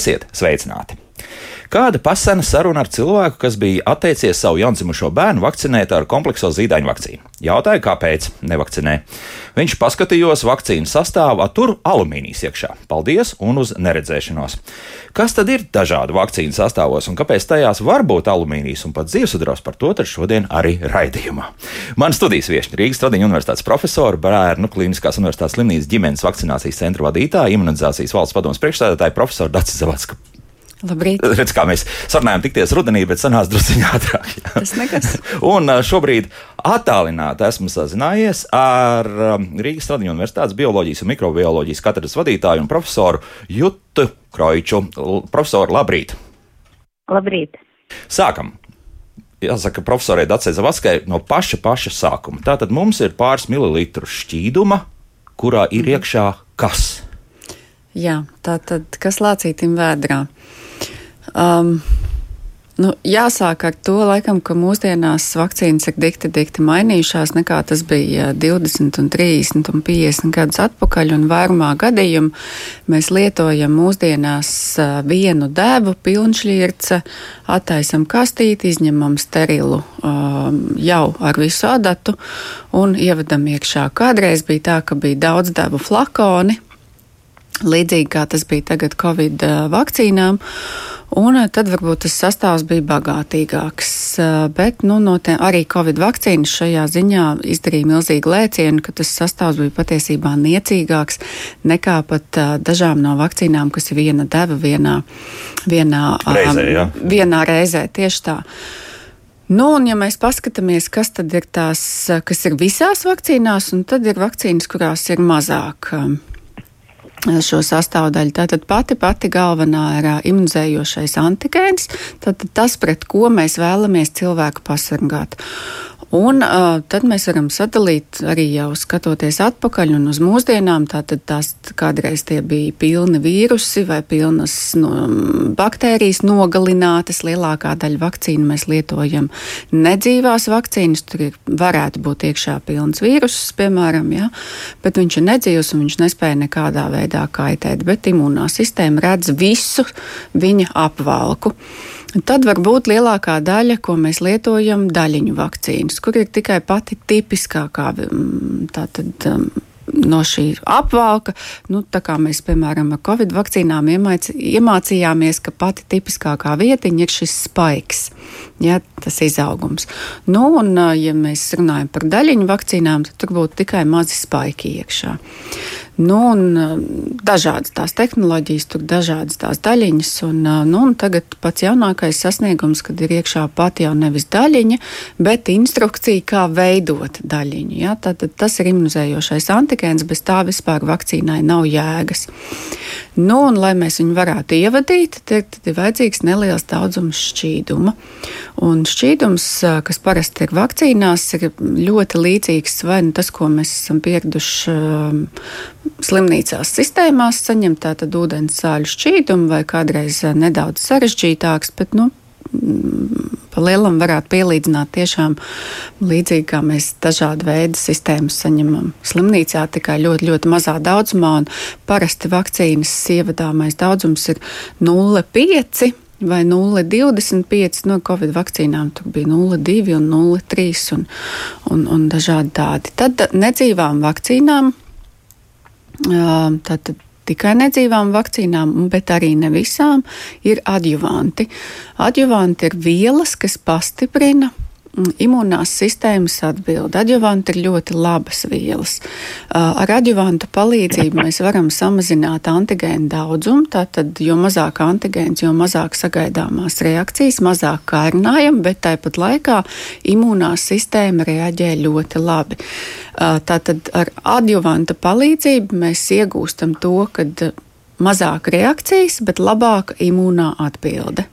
Esiet sveicināti! Kāda pasena saruna ar cilvēku, kas bija atteicies savu jaundzimušo bērnu vakcinēt ar komplekso zīdaiņu vakcīnu? Jautāju, kāpēc nevakcinē. Viņš paskatījos vakcīnu sastāvā, tur alumīnijas iekšā. Paldies un uz neredzēšanos. Kas tad ir dažādu vakcīnu sastāvos un kāpēc tajās var būt alumīnijas un pat dzīvesudrabs par to šodien arī raidījumā. Man studijas viesi Rīgas Tradiņu universitātes profesora, Bērnu Kliniskās universitātes slimnīcas ģimenes vakcinācijas centra vadītāja, imunizācijas valsts padomus priekšstādātāja profesora Dācis Zavadska. Labrīt. Redz, kā mēs sarunājam, tikties rudenī, bet sanāca druskuļi ātrāk. Jā. Tas nekas. Un šobrīd attālināti esmu sazinājies ar Rīgas Tradiņu Universitātes bioloģijas un mikrobioloģijas katedras vadītāju un profesoru Jutu Kroiču. Profesoru, labrīt! Labrīt! Sākam! Jāsaka, profesorai Dacei Zavaskai no paša paša sākuma. Tātad mums ir pāris mililitru šķīduma, kurā ir mm. iekšā kas? Jā, tā tad kas lācītim vēdrā? Um, Nu, jāsāk ar to, laikam, ka mūsdienās vakcīnas ir dikti, dikti mainījušās nekā tas bija 20, un 30 un 50 gadus atpakaļ. Vairumā gadījumu mēs lietojam mūsdienās vienu devu, pilnšķirce, attaisam kastīti, izņemam sterilu um, jau ar visu adatu un ievedam iekšā. Kādreiz bija tā, ka bija daudz devu flakoni, līdzīgi kā tas bija tagad Covid vakcīnām. Un eh, tad varbūt tas sastāvs bija bagātīgāks. Eh, bet nu, no te, arī Covid vakcīnas šajā ziņā izdarīja milzīgu lēcienu, ka tas sastāvs bija patiesībā niecīgāks nekā pat uh, dažām no vakcīnām, kas ir viena deva vienā, vienā reizē. Ja? Vienā reizē tieši tā. Nu, un, ja mēs paskatāmies, kas tad ir tās, kas ir visās vakcīnās, tad ir vakcīnas, kurās ir mazāk. Um, šo sastāvdaļu. Tātad pati pati galvenā ir imunizējošais antigēns, tas, pret ko mēs vēlamies cilvēku pasargāt. Un uh, tad mēs varam sadalīt arī jau skatoties atpakaļ un uz mūsdienām. Tātad tās kādreiz tie bija pilni vīrusi vai pilnas no, baktērijas nogalinātas. Lielākā daļa vakcīnu mēs lietojam nedzīvās vakcīnas. Tur ir, varētu būt iekšā pilns vīruss, piemēram, ja? bet viņš ir nedzīvs un viņš nespēja nekādā veidā kaitēt. Bet imūnā sistēma redz visu viņa apvalku. Tad var būt lielākā daļa, ko mēs lietojam, daļiņu vakcīnas, kur ir tikai pati tipiskākā mm, tātad, um, no šī apvalka. Nu, tā kā mēs, piemēram, ar covid vakcīnām iemāc, iemācījāmies, ka pati tipiskākā vietiņa ir šis spaiks, ja, tas izaugums. Nu, un, ja mēs runājam par daļiņu vakcīnām, tad tur būtu tikai mazi spaiki iekšā. Nu, un, dažādas tās tehnoloģijas, tur dažādas tās daļiņas. Un, nu, un tagad pats jaunākais sasniegums, kad ir iekšā pat jau nevis daļiņa, bet instrukcija, kā veidot daļiņu. Ja? Tad, tad tas ir imunizējošais antigēns, bez tā vispār vakcīnai nav jēgas. Nu, un, lai mēs viņu varētu ievadīt, tad ir vajadzīgs neliels daudzums šķīduma. Un šķīdums, kas parasti ir vakcīnās, ir ļoti līdzīgs vai nu tas, ko mēs esam pieraduši slimnīcās sistēmās, saņemt tātad ūdens sāļu šķīdumu vai kādreiz nedaudz sarežģītāks, bet, nu, pa lielam varētu pielīdzināt tiešām līdzīgi, kā mēs dažādu veidu sistēmas saņemam slimnīcā, tikai ļoti, ļoti mazā daudzumā. Parasti vakcīnas ievadāmais daudzums ir 0,5 vai 0,25 no Covid vakcīnām. Tur bija 0,2 un 0,3 un, un, un dažādi tādi. Tad nedzīvām vakcīnām. Tātad tikai nedzīvām vakcīnām, bet arī ne visām, ir adjuvanti. Adjuvanti ir vielas, kas pastiprina Imunās sistēmas atbild. Adjuvanti ir ļoti labas vielas. Ar adjuvantu palīdzību mēs varam samazināt antigēnu daudzumu. Tātad, jo mazāk antigēns, jo mazāk sagaidāmās reakcijas, mazāk kārinājam, bet tāpat laikā imunā sistēma reaģē ļoti labi. Tātad ar adjuvanta palīdzību mēs iegūstam to, ka mazāk reakcijas, bet labāka imūnā atbilde.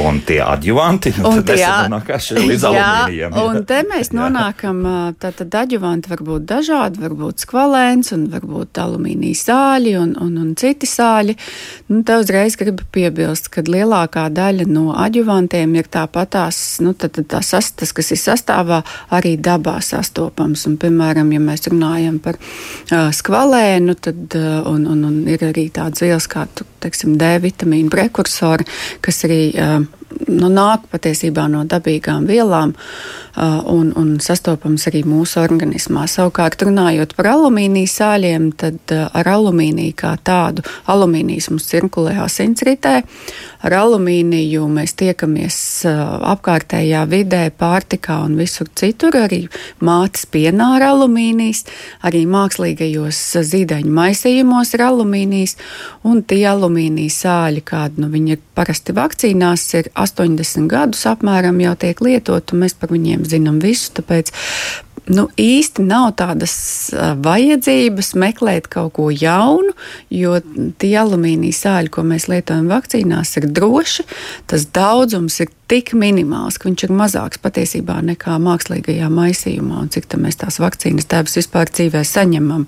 Un tie adjuvanti, Un tad tie- nonākuši līdz alumīnijam. un te mēs nonākam, tātad adjuvanti var būt dažādi, varbūt skvalēns un varbūt alumīnija sāļi un, un, un citi sāļi. Nu, te uzreiz gribu piebilst, ka lielākā daļa no adjuvantiem ir tāpatās, nu, tad, tā sas, tas, kas ir sastāvā, arī dabā sastopams. Un, piemēram, ja mēs runājam par uh, skvalēnu, tad uh, un, un, un ir arī tādas vielas kā, tu, teiksim, D vitamīna prekursori, kas arī uh, nu, nāk patiesībā no dabīgām vielām un, un sastopams arī mūsu organismā. Savukārt, runājot par alumīnija sāļiem, tad uh, ar alumīniju kā tādu, alumīnijas mums cirkulē asinsritē, ar alumīniju mēs tiekamies uh, apkārtējā vidē, pārtikā un visur citur, arī mātes pienā ar alumīnijas, arī mākslīgajos uh, zīdaiņu maisījumos ir alumīnijas, un tie alumīnija sāļi, kādi nu, viņi ir parasti vakcīnās, ir 80 gadus apmēram jau tiek lietot, un mēs par viņiem zinām visu. Tāpēc nu, īsti nav tādas vajadzības meklēt kaut ko jaunu, jo tie alumīnija sāļi, ko mēs lietojam vakcīnās, ir droši. Tas daudzums ir tik minimāls, ka viņš ir mazāks patiesībā nekā mākslīgajā maisījumā, un cik mēs tās vakcīnas tēvus vispār dzīvē saņemam.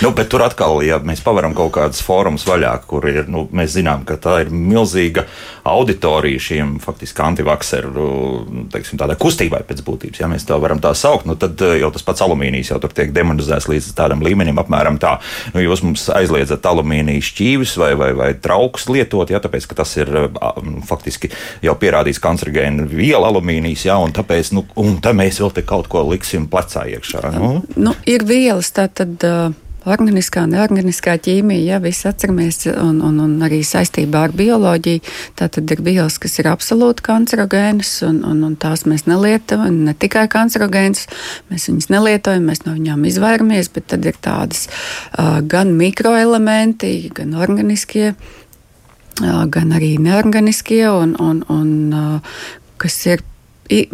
Nu, bet tur atkal, ja mēs pavaram kaut kādas fórumus vaļā, kur ir, nu, mēs zinām, ka tā ir milzīga auditorija šiem faktiski antivakseru nu, teiksim, kustībai pēc būtības, ja mēs tā varam tā saukt, nu, tad eh, jau tas pats alumīnijs jau tur tiek demonizēts līdz tādam līmenim, apmēram tā. Nu, jūs mums aizliedzat alumīnija šķīvis vai, vai, vai trauks lietot, ja, tāpēc, ka tas ir a, faktiski jau pierādīts kancerogēna viela alumīnijas, ja, un tāpēc, nu, un tā mēs vēl te kaut ko liksim plecā iekšā. Nu? Nu, ir vielas, tā tad. Uh, Organiskā neorganiskā ķīmija, ja visi atceramies, un, un, un arī saistībā ar bioloģiju, tad ir vielas, kas ir absolūti kancerogēnas, un, un, un tās mēs nelietojam, ne tikai kancerogēnas, mēs viņas nelietojam, mēs no viņām izvairamies, bet tad ir tādas uh, gan mikroelementi, gan organiskie, uh, gan arī neorganiskie, un, un, un uh, kas ir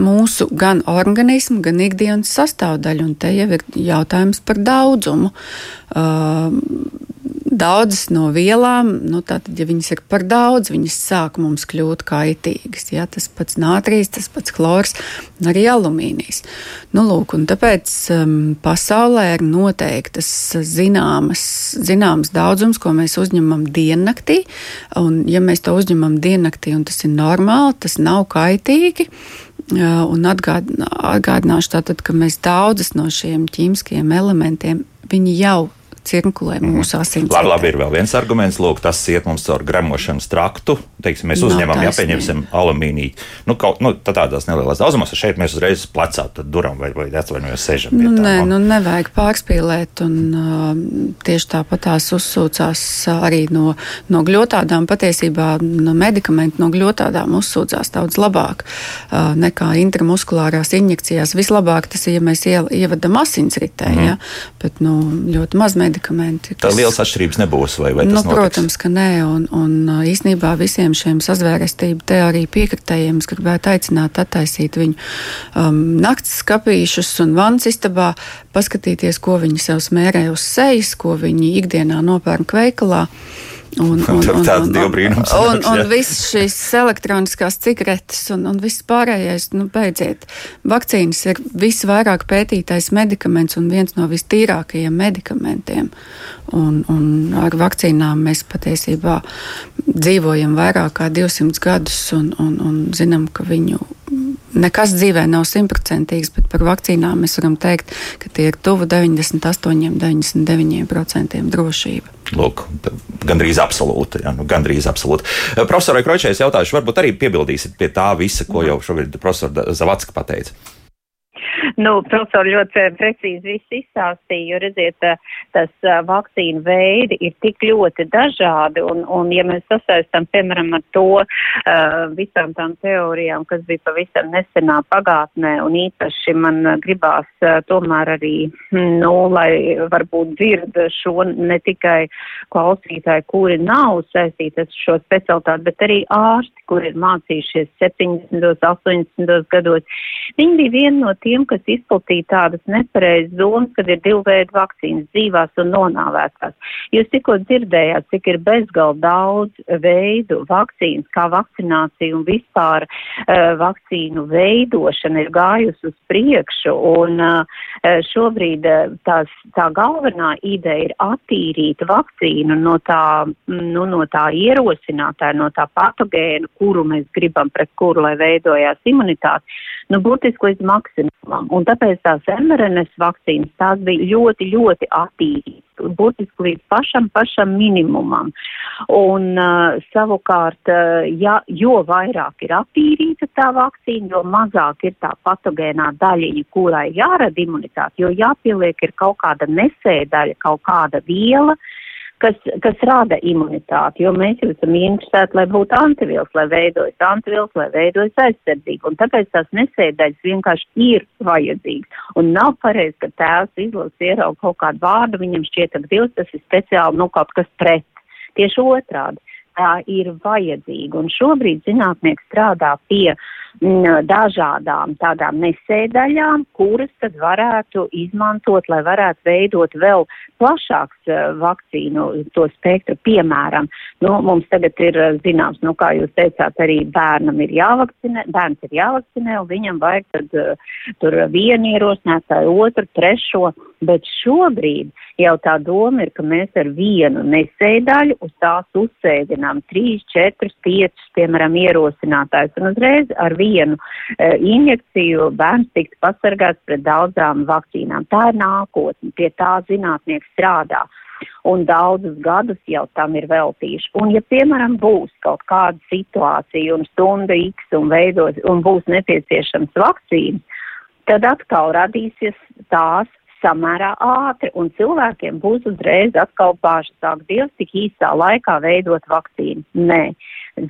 mūsu gan organismu, gan ikdienas sastāvdaļa. Un te jau ir jautājums par daudzumu. Uh, Daudzas no vielām, nu, tātad, ja viņas ir par daudz, viņas sāk mums kļūt kaitīgas. Ja? Tas pats nātrīs, tas pats chlors, arī alumīnijas. Nu, lūk, tāpēc um, pasaulē ir noteiktas zināmas, zināmas daudzums, ko mēs uzņemam diennaktī. Un, ja mēs to uzņemam diennaktī, un tas ir normāli, tas nav kaitīgi. Uh, Un atgād, atgādināšu tātad, ka mēs daudzas no šiem ķīmiskiem elementiem jau cirkulē mūsu asins. Labi, labi, ir vēl viens arguments. Lūk, tas iet mums caur gremošanas traktu. Teiksim, mēs uzņemam, ja pieņemsim alumīniju. Nu, kaut, nu, tā tādās nelielās daudzumos, šeit mēs uzreiz plecā duram vai, vai atvainojos sēžam. pie Nu, nē, nu. nu, nevajag pārspīlēt. Un, uh, tieši tāpat tās uzsūcās arī no, no gļotādām. Patiesībā no medikamentu no gļotādām uzsūcās daudz labāk uh, nekā intramuskulārās injekcijās. Vislabāk tas ir, ja mēs ievedam asinsritē, mm. ja? bet nu, ļoti maz medikamenti. Tā liels atšķirības nebūs. Vai, vai tas Nu, notiks? protams, ka nē, un, un īsnībā visiem šiem sazvērestību teoriju piekritējiem es gribētu aicināt attaisīt viņu um, nakts skapīšus un vannas istabā, paskatīties, ko viņi sev smērē uz sejas, ko viņi ikdienā nopērk veikalā. Un, Tur tāds dievbrīnums un, nāks, un jā. viss šīs elektroniskās cigaretes un, un viss pārējais, nu, beidziet. Vakcīnas ir visvairāk pētītais medikaments un viens no vistīrākajiem medikamentiem. Un, un ar vakcīnām mēs patiesībā dzīvojam vairāk kā 200 gadus un, un, un zinām, ka viņu nekas dzīvē nav simtprocentīgs, bet par vakcīnām mēs varam teikt, ka tie ir tuvu 98, 99% drošība. Lūk, gandrīz absolūti. Ja, nu, gandrīz absolūti. Profesorai Kročai es jautāšu, varbūt arī piebildīsiet pie tā visa, ko jau šobrīd profesora Zavatska pateica. Nu, profesori ļoti precīzi viss izstāstīja, jo, redziet, tas uh, vakcīnu veidi ir tik ļoti dažādi, un, un ja mēs sasaistam, piemēram, ar to uh, visām tām teorijām, kas bija pavisam nesenā pagātnē, un īpaši man gribās tomēr arī, nu, lai varbūt dzird šo ne tikai klausītāji, kuri nav saistīti ar šo specialitāti, bet arī ārsti, kuri ir mācījušies 70. 80. gados. Viņi bija vieni no tiem, kas izplatīt tādas nepareizas domas, kad ir divu veidu vakcīnas dzīvās un nonāvētās. Jūs tikko dzirdējāt, cik ir bezgal daudz veidu vakcīnas, kā vakcinācija un vispār uh, vakcīnu veidošana ir gājusi uz priekšu, un uh, šobrīd uh, tās, tā galvenā ideja ir attīrīt vakcīnu no tā, nu, no tā ierosinātāja, no tā patogēna, kuru mēs gribam, pret kuru, lai veidojās imunitāte, nu, būtiski līdz maksimumam. Un tāpēc tās mRNS vakcīnas, tās bija ļoti, ļoti attīrītas burtiski līdz pašam, pašam minimumam. Un uh, savukārt, uh, ja, jo vairāk ir attīrīta tā vakcīna, jo mazāk ir tā patogēnā daļiņa, kurai jārada imunitāte, jo jāpieliek ir kaut kāda nesēdaļa, kaut kāda viela, uh, kas, kas rada imunitāti, jo mēs jau esam interesēti, lai būtu antivielas, lai veidojas antivielas, lai veidojas aizsardzība. Un tāpēc tās nesēdaļas vienkārši ir vajadzīgas. Un nav pareizi, ka tēvs izlasa ierauga kaut kādu vārdu, viņam šķiet, ka vils tas ir speciāli, nu, kaut kas pret. Tieši otrādi. Tā ir vajadzīga. Un šobrīd zinātnieki strādā pie uh, dažādām tādām nesēdaļām, kuras tad varētu izmantot, lai varētu veidot vēl plašāks uh, vakcīnu to spektru. Piemēram, nu, mums tagad ir uh, zināms, nu, kā jūs teicāt, arī bērnam ir jāvakcinē, bērns ir jāvakcinē, un viņam vajag tad uh, tur vienu ierosinātāju, otru, trešo, bet šobrīd jau tā doma ir, ka mēs ar vienu nesēdaļu uz tās uzsēdinām trīs, četrus, piecus, piemēram, ierosinātājus, un uzreiz ar vienu vienu uh, injekciju bērns tiks pasargāts pret daudzām vakcīnām. Tā ir nākotne, pie tā zinātnieki strādā. Un daudzus gadus jau tam ir veltījuši. Un, ja, piemēram, būs kaut kāda situācija un stunda X un veidos un būs nepieciešams vakcīnas, tad atkal radīsies tās samērā ātri, un cilvēkiem būs uzreiz atkal paši sāk Dievs tik īsā laikā veidot vakcīnu. Nē,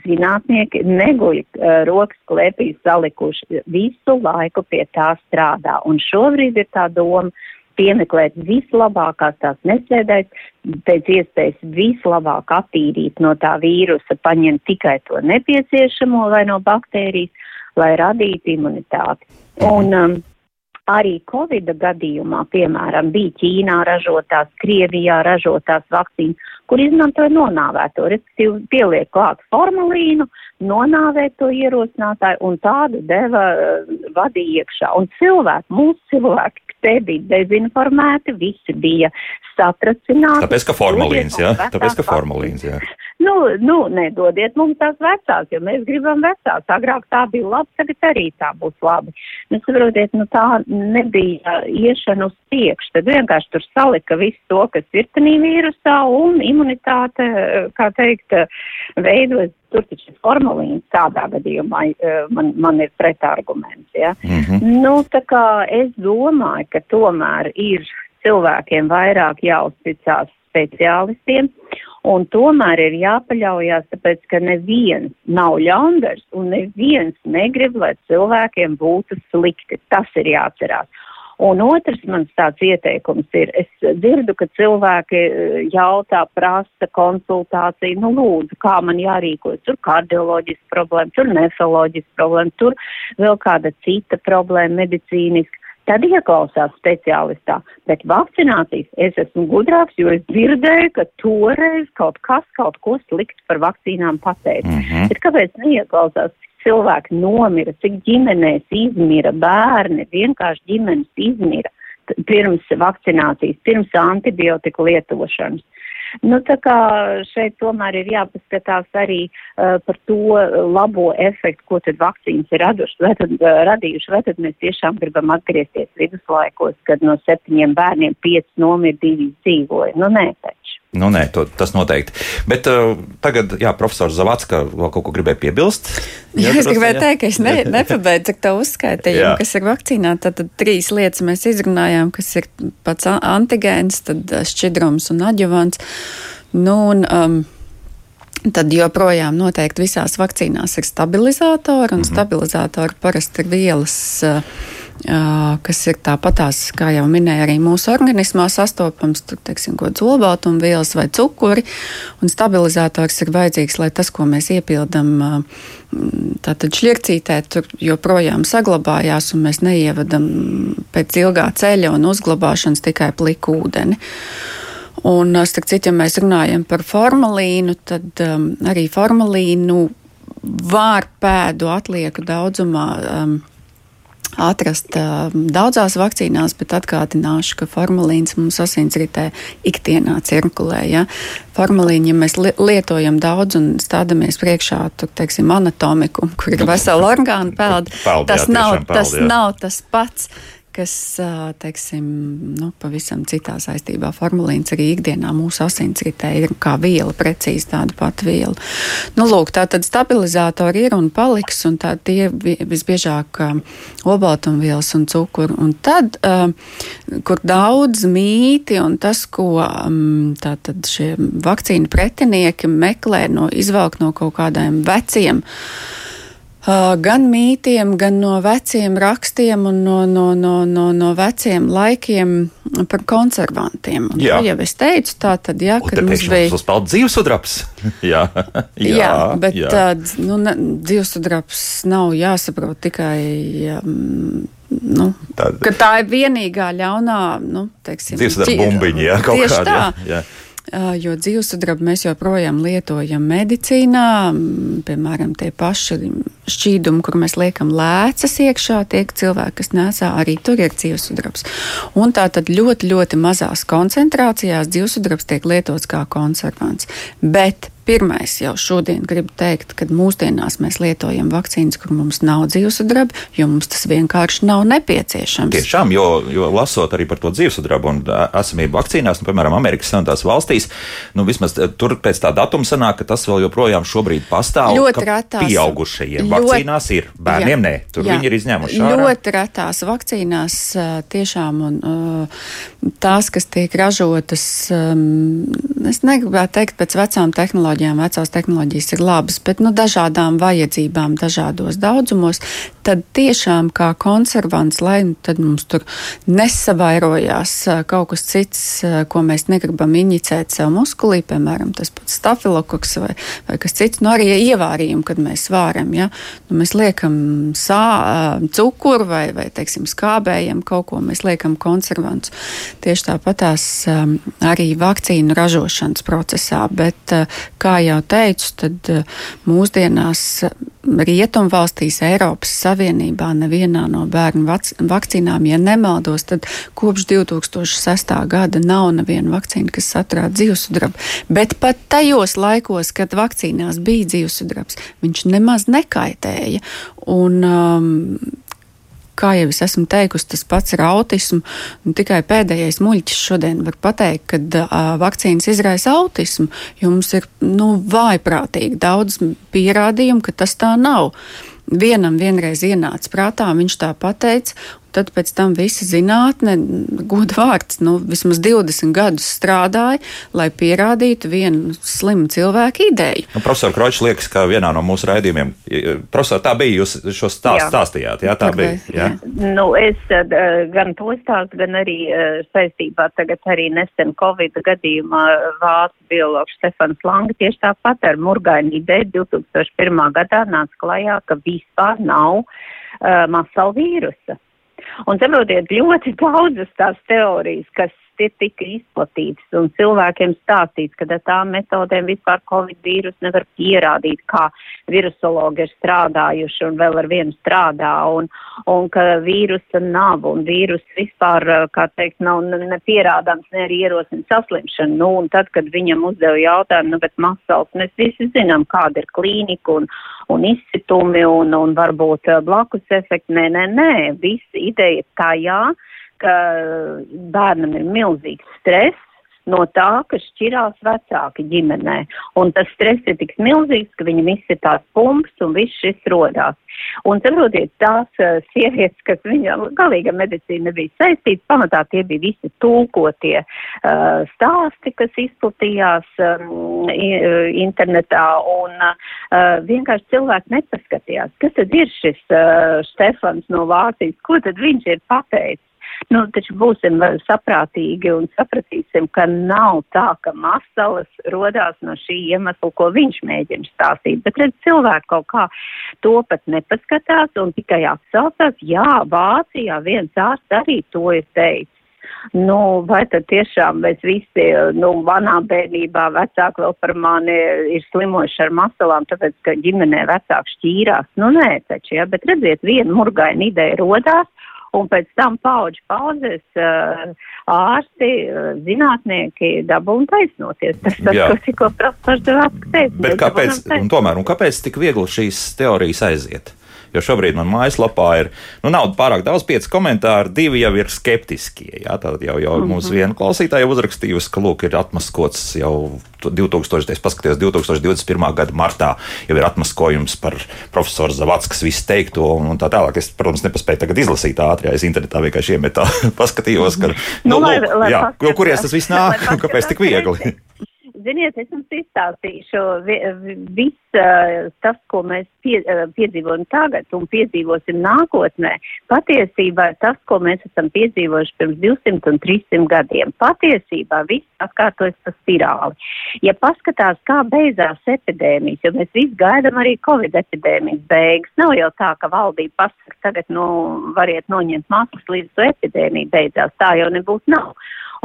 zinātnieki neguļ uh, rokas klēpīs salikuši, visu laiku pie tā strādā, un šobrīd ir tā doma piemeklēt vislabākās tās nesēdēs, pēc iespējas vislabāk attīrīt no tā vīrusa, paņemt tikai to nepieciešamo vai no baktērijas, lai radītu imunitāti. Un, um, Arī Covid gadījumā, piemēram, bija Ķīnā ražotās, Krievijā ražotās vakcīnas, kur izmantoja nonāvēto, respektīvi pieliek klāt formalīnu, nonāvēt to ierosinātāju un tādu deva uh, vadīja iekšā. Un cilvēki, mūsu cilvēki, te bija dezinformēti, visi bija satracināti. Tāpēc, ka formalīns, jā, tāpēc, ka formalīns, jā. Nu, nu, nedodiet mums tās vecās, jo mēs gribam vecās. Agrāk tā bija labi, tagad arī tā būs labi. Nu, saprotiet, nu tā nebija iešana uz priekšu. Tad vienkārši tur salika visu to, kas ir tanī vīrusā un imunitāte, kā teikt, veidojas. Tur taču ir formulīns tādā gadījumā, man, man ir pretarguments. Ja? Mm -hmm. Nu, tā kā es domāju, ka tomēr ir cilvēkiem vairāk jāuzticās speciālistiem. Un tomēr ir jāpaļaujas, tāpēc, ka neviens nav ļaundars un neviens negrib, lai cilvēkiem būtu slikti. Tas ir jāatcerās. Un otrs mans tāds ieteikums ir, es dzirdu, ka cilvēki eh, jautā, prasa konsultāciju, nu lūdzu, kā man jārīkojas, tur kardioloģiska problēma, tur nefroloģiska problēma, tur vēl kāda cita problēma medicīniska tad ieklausās speciālistā. Bet vakcinācijas es esmu gudrāks, jo es dzirdēju, ka toreiz kaut kas kaut ko sliktu par vakcīnām pateica. Mm -hmm. Bet kāpēc neieklausās? Cilvēki nomira, cik ģimenēs izmira, bērni, vienkārši ģimenes izmira pirms vakcinācijas, pirms antibiotiku lietošanas. Nu, tā kā šeit tomēr ir jāpaskatās arī uh, par to labo efektu, ko tad vakcīnas ir raduši, vai tad, uh, radījuši, vai tad mēs tiešām gribam atgriezties viduslaikos, kad no septiņiem bērniem pieci nomira, divi dzīvoja. Nu, nē, taču. Nu, nē, to, tas noteikti. Bet uh, tagad, jā, profesors Zavacka vēl kaut ko gribēja piebilst. Jā, jā es gribēju teikt, ka es ne, nepabeidzu to uzskaitījumu, kas ir vakcīnā. Tad, tad trīs lietas mēs izrunājām, kas ir pats antigēns, tad uh, šķidrums un aģuvants. Nu, un, um, Tad joprojām noteikti visās vakcīnās ir stabilizatori, un mm -hmm. stabilizatori parasti ir vielas uh, kas ir tāpatās, kā jau minēja, arī mūsu organismā sastopams, tur, teiksim, kaut kāds olbaltumvielas vai cukuri, un stabilizators ir vajadzīgs, lai tas, ko mēs iepildam tātad šļircītē, tur joprojām saglabājās, un mēs neievedam pēc ilgā ceļa un uzglabāšanas tikai pliku ūdeni. Un, starp citu, ja mēs runājam par formalīnu, tad um, arī formalīnu var pēdu atlieku daudzumā. Um, atrast uh, daudzās vakcīnās, bet atgādināšu, ka formalīns mums asinsritē ikdienā cirkulē. Ja? Formalīnu, ja mēs li lietojam daudz un stādamies priekšā, tur, teiksim, anatomiku, kur ir vesela orgāna pelda, tas, nav, peld, tas nav tas pats kas, teiksim, nu, pavisam citā saistībā. Formulīns arī ikdienā mūsu asinsritē ir kā viela, precīzi tāda pati viela. Nu, lūk, tā tad stabilizatori ir un paliks, un tā tie visbiežāk obaltumvielas un cukuru. Un tad, kur daudz mīti un tas, ko tātad šie vakcīnu pretinieki meklē no izvelk no kaut kādiem veciem, gan mītiem, gan no veciem rakstiem un no, no, no, no, no veciem laikiem par konservantiem. Un jā. jau es teicu, tā tad, jā, kad mums bija. Tas bija dzīvesudraps. jā, jā, jā, bet jā. Tā, nu, dzīvesudraps nav jāsaprot tikai. Um, Nu, Tad... Tā ir vienīgā ļaunā, nu, teiksim, dzīvesveidā bumbiņa, jā, kaut kāda. Tā. Jā, jā jo dzīvesudrabu mēs joprojām lietojam medicīnā, piemēram, tie paši šķīdumi, kur mēs liekam lēcas iekšā, tiek cilvēki, kas nesā, arī tur ir dzīvesudrabs. Un tā tad ļoti, ļoti mazās koncentrācijās dzīvesudrabs tiek lietots kā konservants. Bet Pirmais jau šodien gribu teikt, ka mūsdienās mēs lietojam vakcīnas, kur mums nav dzīvesudraba, jo mums tas vienkārši nav nepieciešams. Tiešām, jo, jo lasot arī par to dzīvesudrabu un esamību vakcīnās, nu, piemēram, Amerikas Savienotās valstīs, nu, vismaz tur pēc tā datuma sanāk, ka tas vēl joprojām šobrīd pastāv. Ļoti retās. Pieaugušajiem ļoti, vakcīnās ir, bērniem jā, nē, tur jā, viņi ir izņēmuši. Ārā. Ļoti retās vakcīnās tiešām un tās, kas tiek ražotas, es negribētu teikt pēc vecām tehnoloģijām tehnoloģijām, vecās tehnoloģijas ir labas, bet nu, dažādām vajadzībām, dažādos daudzumos, tad tiešām kā konservants, lai nu, mums tur nesavairojās kaut kas cits, ko mēs negribam inicēt sev muskulī, piemēram, tas pats stafilokoks vai, vai kas cits, nu arī ievārījumi, kad mēs vāram, ja, nu, mēs liekam sā, cukuru vai, vai, teiksim, skābējam kaut ko, mēs liekam konservants. Tieši tāpatās arī vakcīnu ražošanas procesā, bet kā jau teicu, tad eh, mūsdienās eh, Rietumvalstīs, Eiropas Savienībā nevienā no bērnu vakcīnām, ja nemaldos, tad kopš 2006. gada nav neviena vakcīna, kas saturā dzīvesudrabu. Bet pat tajos laikos, kad vakcīnās bija dzīvesudrabs, viņš nemaz nekaitēja. Un, um, kā jau es esmu teikusi, tas pats ir autisms. Tikai pēdējais muļķis šodien var pateikt, ka uh, vakcīnas izraisa autismu, jo mums ir nu, vājprātīgi daudz pierādījumu, ka tas tā nav. Vienam vienreiz ienāca prātā, viņš tā pateica, tad pēc tam visa zinātne, goda vārds, nu, vismaz 20 gadus strādāja, lai pierādītu vienu slimu cilvēku ideju. Nu, profesor Kročs liekas, ka vienā no mūsu raidījumiem, profesor, tā bija, jūs šo stāstu stāstījāt, jā, tā bija. Jā. Nu, es uh, gan to stāstu, gan arī uh, saistībā tagad arī nesen Covid gadījumā vācu biologs Stefans Langa tieši tāpat ar murgainu ideju 2001. gadā nāca klajā, ka vispār nav uh, masala vīrusa. Un saprotiet, ļoti daudzas tās teorijas, kas tie tika izplatītas un cilvēkiem stāstīts, ka ar tām metodēm vispār Covid vīrus nevar pierādīt, kā virusologi ir strādājuši un vēl ar vienu strādā un, un ka vīrusa nav un vīrus vispār, kā teikt, nav nepierādāms ne arī ierosina saslimšanu. Nu, un tad, kad viņam uzdeva jautājumu, nu, bet masals, mēs visi zinām, kāda ir klīnika un, un izsitumi un, un varbūt blakus efekti. Nē, nē, nē, visa ideja tajā, ka bērnam ir milzīgs stress, no tā, ka šķirās vecāki ģimenē. Un tas stress ir tik milzīgs, ka viņam viss ir tās pumps un viss šis rodās. Un saprotiet, tās uh, sievietes, kas viņa galīga medicīna nebija saistīta, pamatā tie bija visi tulkotie uh, stāsti, kas izplatījās um, internetā, un uh, vienkārši cilvēki nepaskatījās, kas tad ir šis uh, Stefans no Vācijas, ko tad viņš ir pateicis. Nu, taču būsim saprātīgi un sapratīsim, ka nav tā, ka masalas rodās no šī iemesla, ko viņš mēģina stāstīt. Bet redz, cilvēki kaut kā to pat nepaskatās un tikai atsaucās, jā, Vācijā viens ārsts arī to ir teicis. Nu, vai tad tiešām mēs visi, nu, manā bērnībā vecāki vēl par mani ir slimojuši ar masalām, tāpēc, ka ģimenē vecāki šķīrās? Nu, nē, taču, ja, bet redziet, viena murgaina ideja rodās, un pēc tam pauģu pauzes uh, ārsti, zinātnieki dabū un taisnoties. Tas tas, Jā. ko tikko profesors Devāts teica. Bet mēs kāpēc, un tomēr, un kāpēc tik viegli šīs teorijas aiziet? Jo šobrīd man mājaslapā ir, nu, pārāk daudz pieci komentāri, divi jau ir skeptiskie. Jā, tad jau, jau mm -hmm. mums viena klausītāja uzrakstījusi, ka, lūk, ir atmaskots jau 2000, es paskatījos 2021. gada martā, jau ir atmaskojums par profesoru Zavatskas visu teikto un, tā tālāk. Es, protams, nepaspēju tagad izlasīt ātri, ja es internetā vienkārši iemetā paskatījos, ka, Nu, lai- lūk, lai jā, paskatās- kuries tas viss nāk lai un kāpēc tik viegli. Ziniet, es jums izstāstīšu vi- vi- viss uh, tas, ko mēs pie, uh, piedzīvojam tagad un piedzīvosim nākotnē. Patiesībā tas, ko mēs esam piedzīvojuši pirms 200 un 300 gadiem. Patiesībā viss atkārtojas pa spirāli. Ja paskatās, kā beidzās epidēmijas, jo mēs visi gaidām arī Covid epidēmijas beigas, nav jau tā, ka valdība pasaka, tagad nu, variet noņemt maskas līdz epidēmija beidzās. Tā jau nebūtu nav.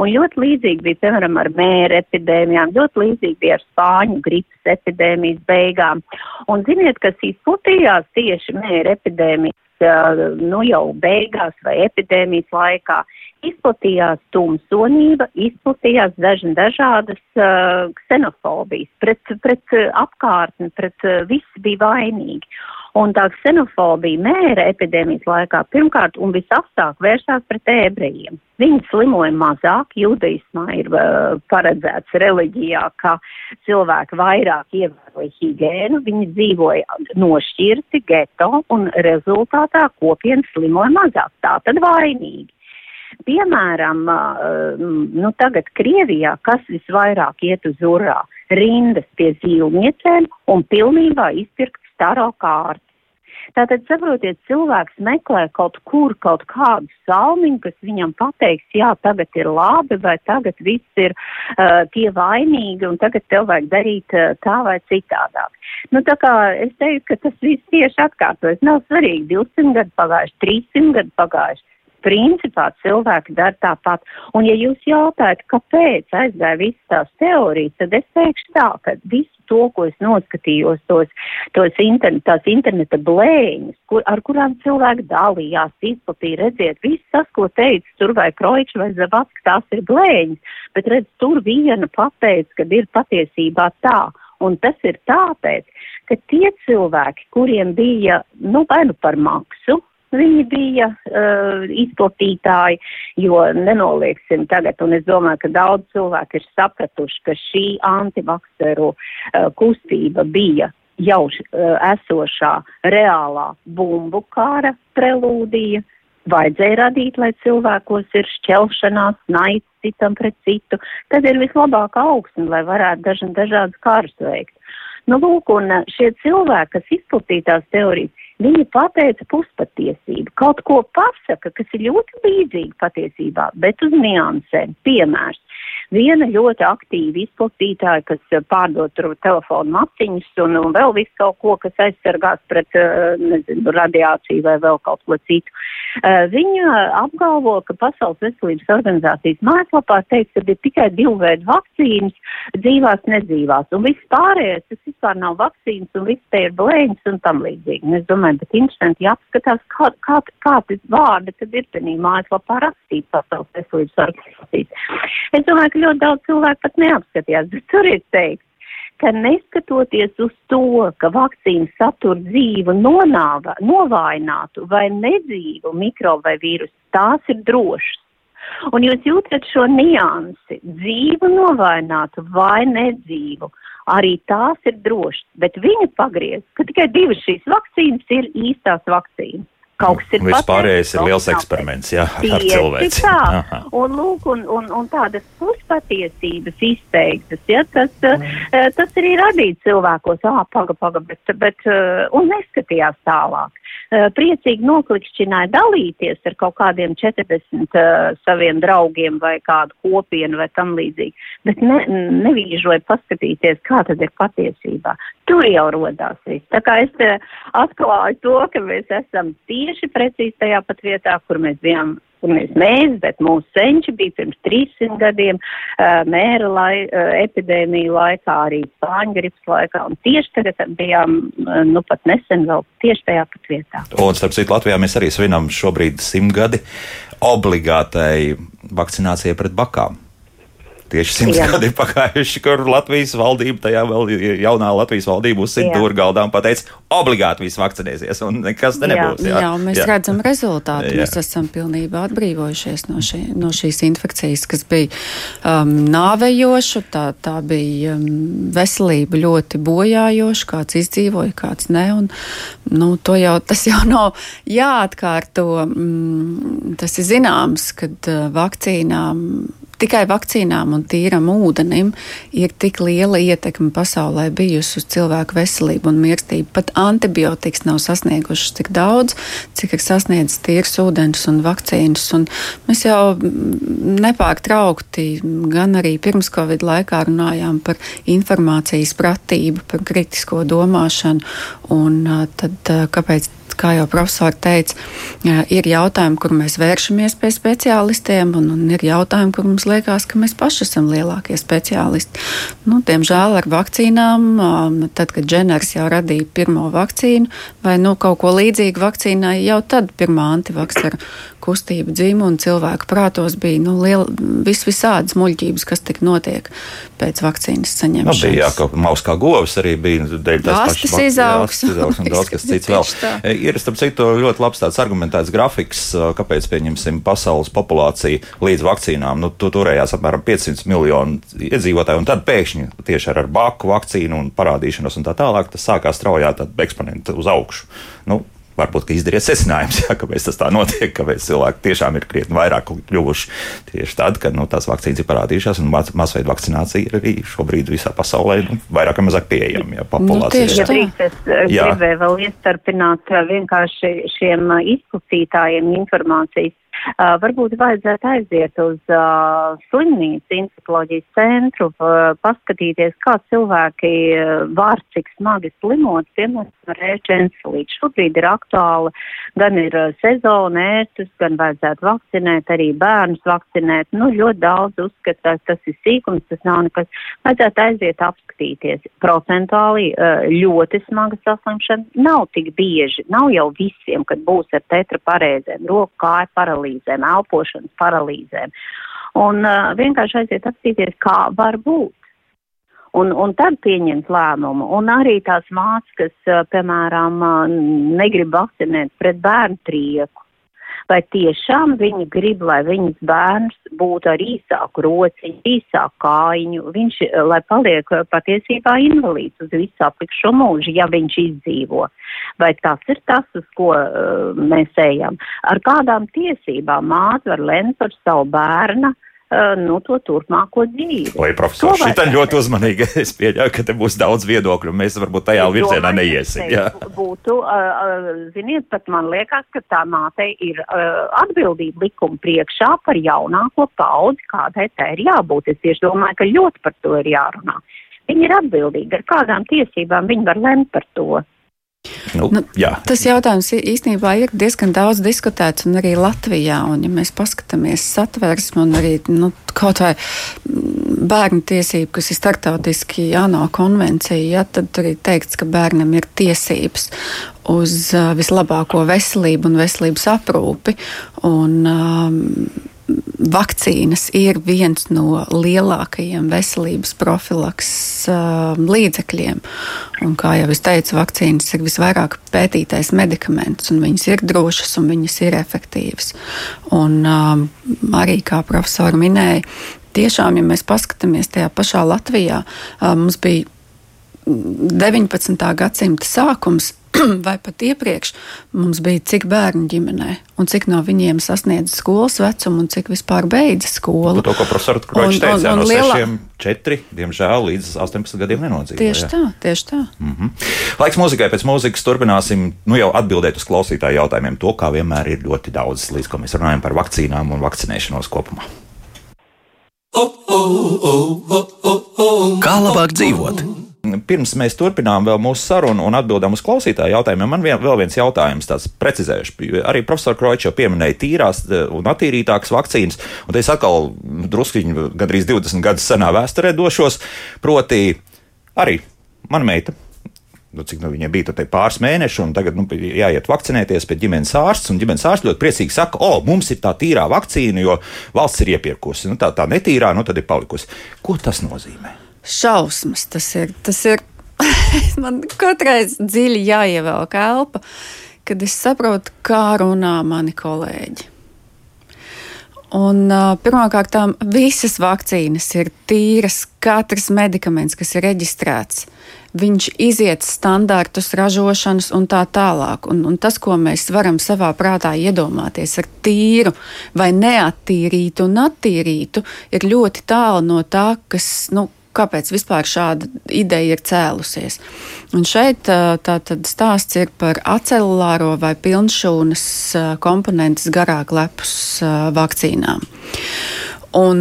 Un ļoti līdzīgi bija, piemēram, ar mēra epidēmijām, ļoti līdzīgi bija ar spāņu gripas epidēmijas beigām. Un ziniet, kas izplatījās tieši mēra epidēmijas, nu jau beigās vai epidēmijas laikā, izplatījās tumsonība, izplatījās daži dažādas uh, ksenofobijas, pret, pret apkārtni, pret uh, visi bija vainīgi. Un tā ksenofobija mēra epidēmijas laikā pirmkārt un visapstāk vērsās pret ebrejiem. Viņi slimoja mazāk, judaismā ir uh, paredzēts reliģijā, ka cilvēki vairāk ievēroja higiēnu, viņi dzīvoja nošķirti geto un rezultātā kopienas slimoja mazāk. Tā tad vainīgi. Piemēram, nu tagad Krievijā, kas visvairāk iet uz urā, rindas pie zīlniecēm un pilnībā izpirkt staro kārtu. Tātad, saprotiet, cilvēks meklē kaut kur kaut kādu salmiņu, kas viņam pateiks, jā, tagad ir labi, vai tagad viss ir uh, tie vainīgi, un tagad tev vajag darīt uh, tā vai citādāk. Nu, tā kā es teiktu, ka tas viss tieši atkārtojas. Nav svarīgi 200 gadu pagājuši, 300 gadu pagājuši. Principā cilvēki dara tāpat. Un, ja jūs jautājat, kāpēc aizgāja visas tās teorijas, tad es teikšu tā, ka visu to, ko es noskatījos, tos, tos internet, tās interneta blēņas, kur, ar kurām cilvēki dalījās, izplatīja, redziet, viss tas, ko teica tur vai Kroičs vai Zavatska, tās ir blēņas, bet redz, tur viena pateica, ka ir patiesībā tā. Un tas ir tāpēc, ka tie cilvēki, kuriem bija, nu, vai nu par maksu, Viņi bija uh, izplatītāji, jo nenolieksim tagad, un es domāju, ka daudz cilvēku ir sapratuši, ka šī antivakseru uh, kustība bija jau uh, esošā reālā bumbu kāra prelūdija. Vajadzēja radīt, lai cilvēkos ir šķelšanās, naids citam pret citu. Tad ir vislabākā augsne, lai varētu daži, dažādas kārus veikt. Nu, lūk, un šie cilvēki, kas izplatīja tās teorijas, viņi pateica puspatiesību, kaut ko pasaka, kas ir ļoti līdzīgi patiesībā, bet uz niansēm. Piemērs. Viena ļoti aktīva izplatītāja, kas eh, pārdod telefonu maciņus un, un vēl visu kaut ko, kas aizsargās pret, eh, nezinu, radiāciju vai vēl kaut ko citu. Eh, Viņa apgalvo, ka Pasaules veselības organizācijas mājaslapā teiks, ka ir tikai divu veidu vakcīnas, dzīvās, nedzīvās, un viss pārējais, tas vispār nav vakcīnas, un viss te ir blēņas un tam līdzīgi. Un es domāju, bet interesanti jāapskatās, kā, kā, kādi vārdi tad ir tenī mājaslapā rakstīti Pasaules veselības organizācijas. Es domāju, ka ļoti daudz cilvēku pat neapskatījās, bet tur ir teikts, ka neskatoties uz to, ka vakcīna satur dzīvu nonāva, novājinātu vai nedzīvu mikrobu vai vīrusu, tās ir drošas. Un jūs jūtat šo niansi, dzīvu novainātu vai nedzīvu. Arī tās ir drošas, bet viņi pagriez, ka tikai divas šīs vakcīnas ir īstās vakcīnas kaut kas ir. Viss pārējais ir liels eksperiments, jā, ar cilvēci. Tā, un, lūk, un, un, un tādas puspatiesības izteiktas, ja, tas, mm. uh, tas arī radīja cilvēkos, ā, paga, paga, bet, bet uh, un neskatījās tālāk. Priecīgi noklikšķināja dalīties ar kaut kādiem 40 uh, saviem draugiem vai kādu kopienu vai tam līdzīgi, bet ne, nevīžoja paskatīties, kā tad ir patiesībā. Tur jau rodās viss. Tā kā es atklāju to, ka mēs esam tieši precīzi tajā pat vietā, kur mēs bijām kur mēs mēs, bet mūsu senči bija pirms 300 gadiem mēra lai, epidēmija laikā, arī spāņu gripas laikā, un tieši tagad bijām, nu pat nesen vēl tieši tajā pat vietā. Un, starp citu, Latvijā mēs arī svinam šobrīd simtgadi obligātai vakcinācijai pret bakām. Tieši simts Jā. gadi ir pagājuši, kur Latvijas valdība, tajā vēl jaunā Latvijas valdība uzsita tur galdā un pateica, obligāti viss vakcinēsies, un nekas te nebūs. Jā, jā mēs jā. redzam rezultātu. Jā. Mēs esam pilnībā atbrīvojušies no, šī, no šīs infekcijas, kas bija um, nāvējoša, tā, tā bija um, veselība ļoti bojājoša, kāds izdzīvoja, kāds ne. Un, nu, jau, tas jau nav jāatkārto. Mm, tas ir zināms, kad uh, vakcīnām tikai vakcīnām un tīram ūdenim ir tik liela ietekme pasaulē bijusi uz cilvēku veselību un mirstību. Pat antibiotikas nav sasniegušas tik daudz, cik ir sasniedzis tīrs ūdens un vakcīnas. Un mēs jau nepārtraukti gan arī pirms Covid laikā runājām par informācijas pratību, par kritisko domāšanu. Un tad kāpēc? Kā jau profesori teica, ir jautājumi, kur mēs vēršamies pie speciālistiem, un, un ir jautājumi, kur mums liekas, ka mēs paši esam lielākie speciālisti. Nu, diemžēl ar vakcīnām, tad, kad Dženers jau radīja pirmo vakcīnu, vai nu, kaut ko līdzīgu vakcīnai, jau tad pirmā antivaksera kustība dzīvo un cilvēku prātos bija nu, liela, vis visādas muļķības, kas tik notiek pēc vakcīnas saņemšanas. Nu, bija jā, kaut maus kā govs arī bija dēļ tās pašas izaugs. izaugs un daudz kas cits vēl. Ir, starp citu, ļoti labs tāds argumentēts grafiks, kāpēc, pieņemsim, pasaules populācija līdz vakcīnām, nu, tu turējās apmēram 500 miljonu iedzīvotāju, un tad pēkšņi tieši ar, ar baku vakcīnu un parādīšanos un tā tālāk, tas sākās straujā eksponenti uz augšu. Nu, varbūt izdariet secinājumus, ja, kāpēc tas tā notiek, kāpēc cilvēki tiešām ir krietni vairāk kļuvuši tieši tad, kad nu, tās vakcīnas ir parādījušās, un masveida vakcinācija ir arī šobrīd visā pasaulē nu, vairāk vai mazāk pieejama. Ja, populācija. nu, drīkst, es eh, gribēju vēl iestarpināt eh, vienkārši šiem eh, izplatītājiem informācijas Uh, varbūt vajadzētu aiziet uz uh, slimnīcu infekcijas centru, uh, paskatīties, kā cilvēki uh, var cik smagi slimot, piemēram, ar ērčencelīti. Šobrīd ir aktuāli, gan ir uh, sezona ērtus, gan vajadzētu vakcinēt, arī bērnus vakcinēt. Nu, ļoti daudz uzskatās, tas ir sīkums, tas nav nekas. Vajadzētu aiziet apskatīties. Procentuāli uh, ļoti smaga saslimšana nav tik bieži. Nav jau visiem, kad būs ar tetra parēzēm, roku kāju paralīzi paralīzēm, elpošanas paralīzēm. Un uh, vienkārši aiziet apstīties, kā var būt. Un, un tad pieņemt lēmumu. Un arī tās māsas, kas, uh, piemēram, uh, negrib vakcinēt pret bērnu trieku, vai tiešām viņi grib, lai viņas bērns būtu ar īsāku rociņu, īsāku kājiņu, viņš, eh, lai paliek eh, patiesībā invalīds uz visu aplikušo mūžu, ja viņš izdzīvo. Vai tas ir tas, uz ko uh, mēs ejam? Ar kādām tiesībām māte var lemt par savu bērnu? Uh, nu, to turpmāko dzīvi. Lai profesors šitā ļoti uzmanīgi, es pieļauju, ka te būs daudz viedokļu, mēs varbūt tajā es virzienā neiesim. Jā. Būtu, uh, ziniet, pat man liekas, ka tā mātei ir atbildība likuma priekšā par jaunāko paudzi, kādai tā ir jābūt. Es tieši domāju, ka ļoti par to ir jārunā. Viņi ir atbildīgi, ar kādām tiesībām viņi var lemt par to. Nu, nu, jā. tas jautājums īstenībā ir diezgan daudz diskutēts, un arī Latvijā. Un, ja mēs paskatāmies satversmi un arī nu, kaut vai bērnu tiesību, kas ir startautiski ANO konvencija, ja, tad tur ir teikts, ka bērnam ir tiesības uz uh, vislabāko veselību un veselības aprūpi. Un, um, vakcīnas ir viens no lielākajiem veselības profilaks uh, līdzekļiem. Un, kā jau es teicu, vakcīnas ir visvairāk pētītais medikaments, un viņas ir drošas un viņas ir efektīvas. Un, um, arī kā profesori minēja, tiešām, ja mēs paskatāmies tajā pašā Latvijā, um, mums bija 19. gadsimta sākums, vai pat iepriekš mums bija cik bērnu ģimenē, un cik no viņiem sasniedz skolas vecumu, un cik vispār beidza skolu. To, ko profesors Kročs teica, un, un, no lielā... 6, 4, diemžēl līdz 18 gadiem nenodzīvoja. Tieši tā, tieši tā. Mm -hmm. Laiks mūzikai pēc mūzikas turpināsim nu jau atbildēt uz klausītāju jautājumiem. To, kā vienmēr ir ļoti daudz, līdz ko mēs runājam par vakcīnām un vakcinēšanos kopumā. Kā labāk dzīvot? Pirms mēs turpinām mūsu sarunu un atbildam uz klausītāju jautājumiem, man vien, vēl viens jautājums, tāds precizējuši. Arī profesors Kročs jau pieminēja tīrās e, un attīrītākas vakcīnas, un es atkal druskuļi gandrīz 20 gadus senā vēsturē došos. Proti, arī mana meita nu, cik nu, viņai bija pāris mēneši, un tagad nu, jāiet vakcinēties pie ģimenes ārsta. Ģimenes ārsts ļoti priecīgi saka, o, mums ir tā tīrā vakcīna, jo valsts ir iepirkusi. Nu, tā, tā netīrā, nu tad ir palikusi. Ko tas nozīmē? Šausmas. Tas ir, tas ir man katreiz dziļi jāievelk elpa, kad es saprotu, kā runā mani kolēģi. Un, uh, Pirmkārt, visas vakcīnas ir tīras, katrs medikaments, kas ir reģistrēts, viņš iziet standartus ražošanas un tā tālāk. Un, un tas, ko mēs varam savā prātā iedomāties ar tīru vai neattīrītu un attīrītu, ir ļoti tālu no tā, kas, nu, kāpēc vispār šāda ideja ir cēlusies. Un šeit tātad stāsts ir par acelulāro vai pilnšūnas komponentes garāk lepus vakcīnām. Un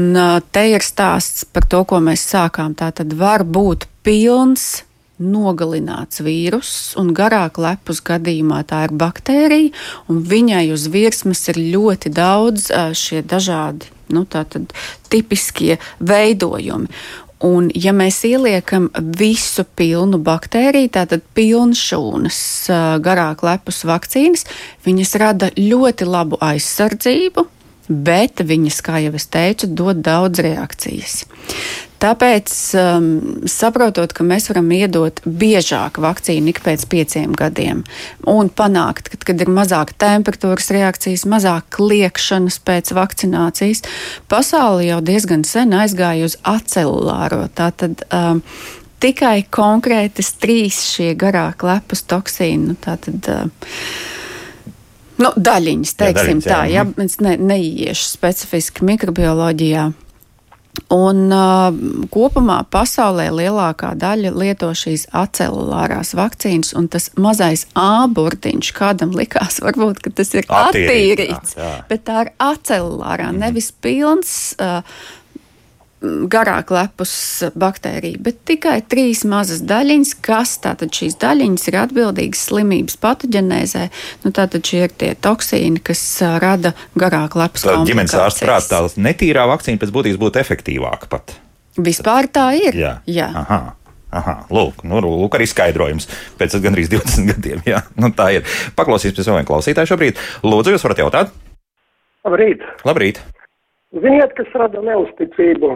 te ir stāsts par to, ko mēs sākām. Tā tad var būt pilns nogalināts vīruss, un garāk lepus gadījumā tā ir baktērija, un viņai uz virsmas ir ļoti daudz šie dažādi nu, tipiskie veidojumi. Un, ja mēs ieliekam visu pilnu baktēriju, tātad pilnšūnas garāk lepus vakcīnas, viņas rada ļoti labu aizsardzību, bet viņas, kā jau es teicu, dod daudz reakcijas. Tāpēc, um, saprotot, ka mēs varam iedot biežāk vakcīnu ik pēc pieciem gadiem un panākt, ka, kad ir mazāk temperatūras reakcijas, mazāk kliekšanas pēc vakcinācijas, pasaule jau diezgan sen aizgāja uz acelulāro. Tātad, um, tikai konkrētas trīs šie garāk lepus toksīni. Nu, tātad, uh, Nu, daļiņas, teiksim jā, daļiņas, jā. tā, ja mēs ne, neiešu specifiski mikrobioloģijā. Un uh, kopumā pasaulē lielākā daļa lieto šīs acelulārās vakcīnas, un tas mazais āburtiņš kādam likās, varbūt, ka tas ir attīrīts, bet tā ir acelulārā, mm. nevis pilns. Uh, garāk lepus baktērija, bet tikai trīs mazas daļiņas, kas tātad šīs daļiņas ir atbildīgas slimības patoģenēzē. Nu, tātad šie ir tie toksīni, kas rada garāk lepus. Tā ģimenes ārsts prāt, tā netīrā vakcīna pēc būtības būtu efektīvāka pat. Vispār tā ir. Jā. Jā. Aha. Aha, lūk, nu, lūk, arī skaidrojums pēc gandrīz 20 gadiem. Jā, nu, tā ir. Paklausīsimies pēc vēl viena klausītāja šobrīd. Lūdzu, jūs varat jautāt? Labrīt! Labrīt! Ziniet, kas rada neusticību?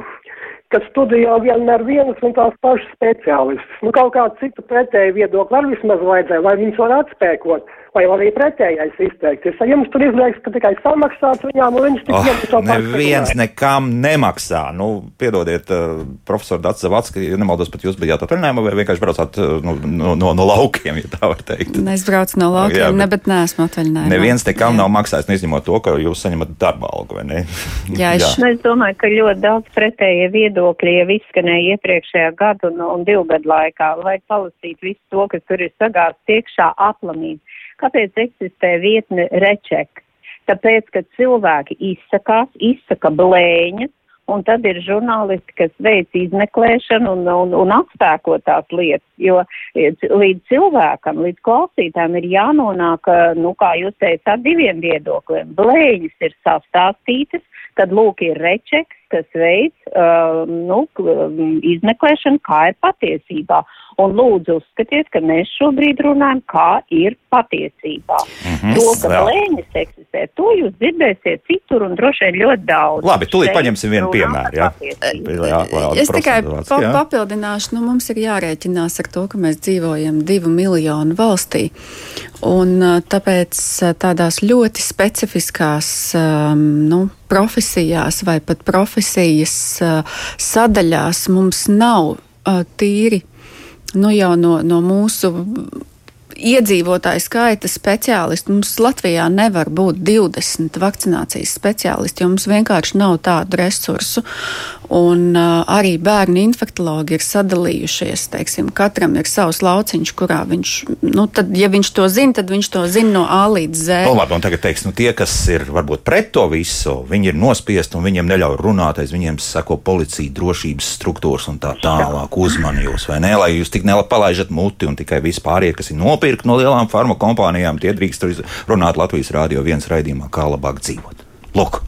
Ka studijā vienmēr vienas un tās pašas speciālistas. Nu, kaut kādu citu pretēju viedokli var vismaz vajadzēja, lai viņus var atspēkot vai arī pretējais izteikties. Ja jums tur izliekas, ka tikai samaksāts viņām, un viņš tik oh, to neviens nekam nemaksā. Nu, piedodiet, uh, profesor Dats Zavats, ka, ja nemaldos, pat jūs bijāt atvaļinājumā vai vienkārši braucāt uh, nu, no, no, no laukiem, ja tā var teikt. Es braucu no laukiem, jā, ne, bet neesmu atvaļinājumā. Neviens nekam jā. nav maksājis, neizņemot to, ka jūs saņemat darba algu, vai ne? jā, es, jā. Nu, es domāju, ka ļoti daudz pretējie viedokļi jau izskanēja iepriekšējā gadu un, un divu gadu laikā. Vajag palasīt visu to, kas tur ir sagāzts iekšā aplamīgi. Kāpēc eksistē vietne reček? Tāpēc, ka cilvēki izsakās, izsaka blēņas, un tad ir žurnālisti, kas veic izmeklēšanu un, un, un atspēko tās lietas, jo e, līdz cilvēkam, līdz klausītājiem ir jānonāk, e, nu, kā jūs teicāt, diviem viedokļiem. Blēņas ir sastāstītas, tad lūk ir rečeks, kas veids uh, nu, izmeklēšanu, kā ir patiesībā. Un lūdzu uzskatiet, ka mēs šobrīd runājam, kā ir patiesībā. Mm -hmm. To, ka blēņas eksistē, to jūs dzirdēsiet citur un droši vien ļoti daudz. Labi, tūlīt paņemsim vienu piemēru. Jā. Jā, jā, es tikai pa jā. papildināšu, nu mums ir jārēķinās ar to, ka mēs dzīvojam divu miljonu valstī. Un tāpēc tādās ļoti specifiskās um, nu, profesijās vai pat profesijas uh, sadaļās mums nav uh, tīri nu, jau no, no mūsu iedzīvotāju skaita speciālisti. Mums Latvijā nevar būt 20 vakcinācijas speciālisti, jo mums vienkārši nav tādu resursu. Un uh, arī bērnu infektologi ir sadalījušies. Teiksim, katram ir savs lauciņš, kurā viņš, nu, tad, ja viņš to zina, tad viņš to zina no A līdz Z. No, nu, labi, tagad teiks, nu, tie, kas ir varbūt pret to visu, viņi ir nospiesti un viņiem neļauj runāt, aiz viņiem sako policija, drošības struktūras un tā tālāk uzmani jūs, vai ne, lai jūs tik nelapalaižat muti un tikai vispārie, kas ir nopirkti no lielām farma kompānijām, tie drīkst runāt Latvijas rādio viens raidījumā, kā labāk dzīvot. Lūk!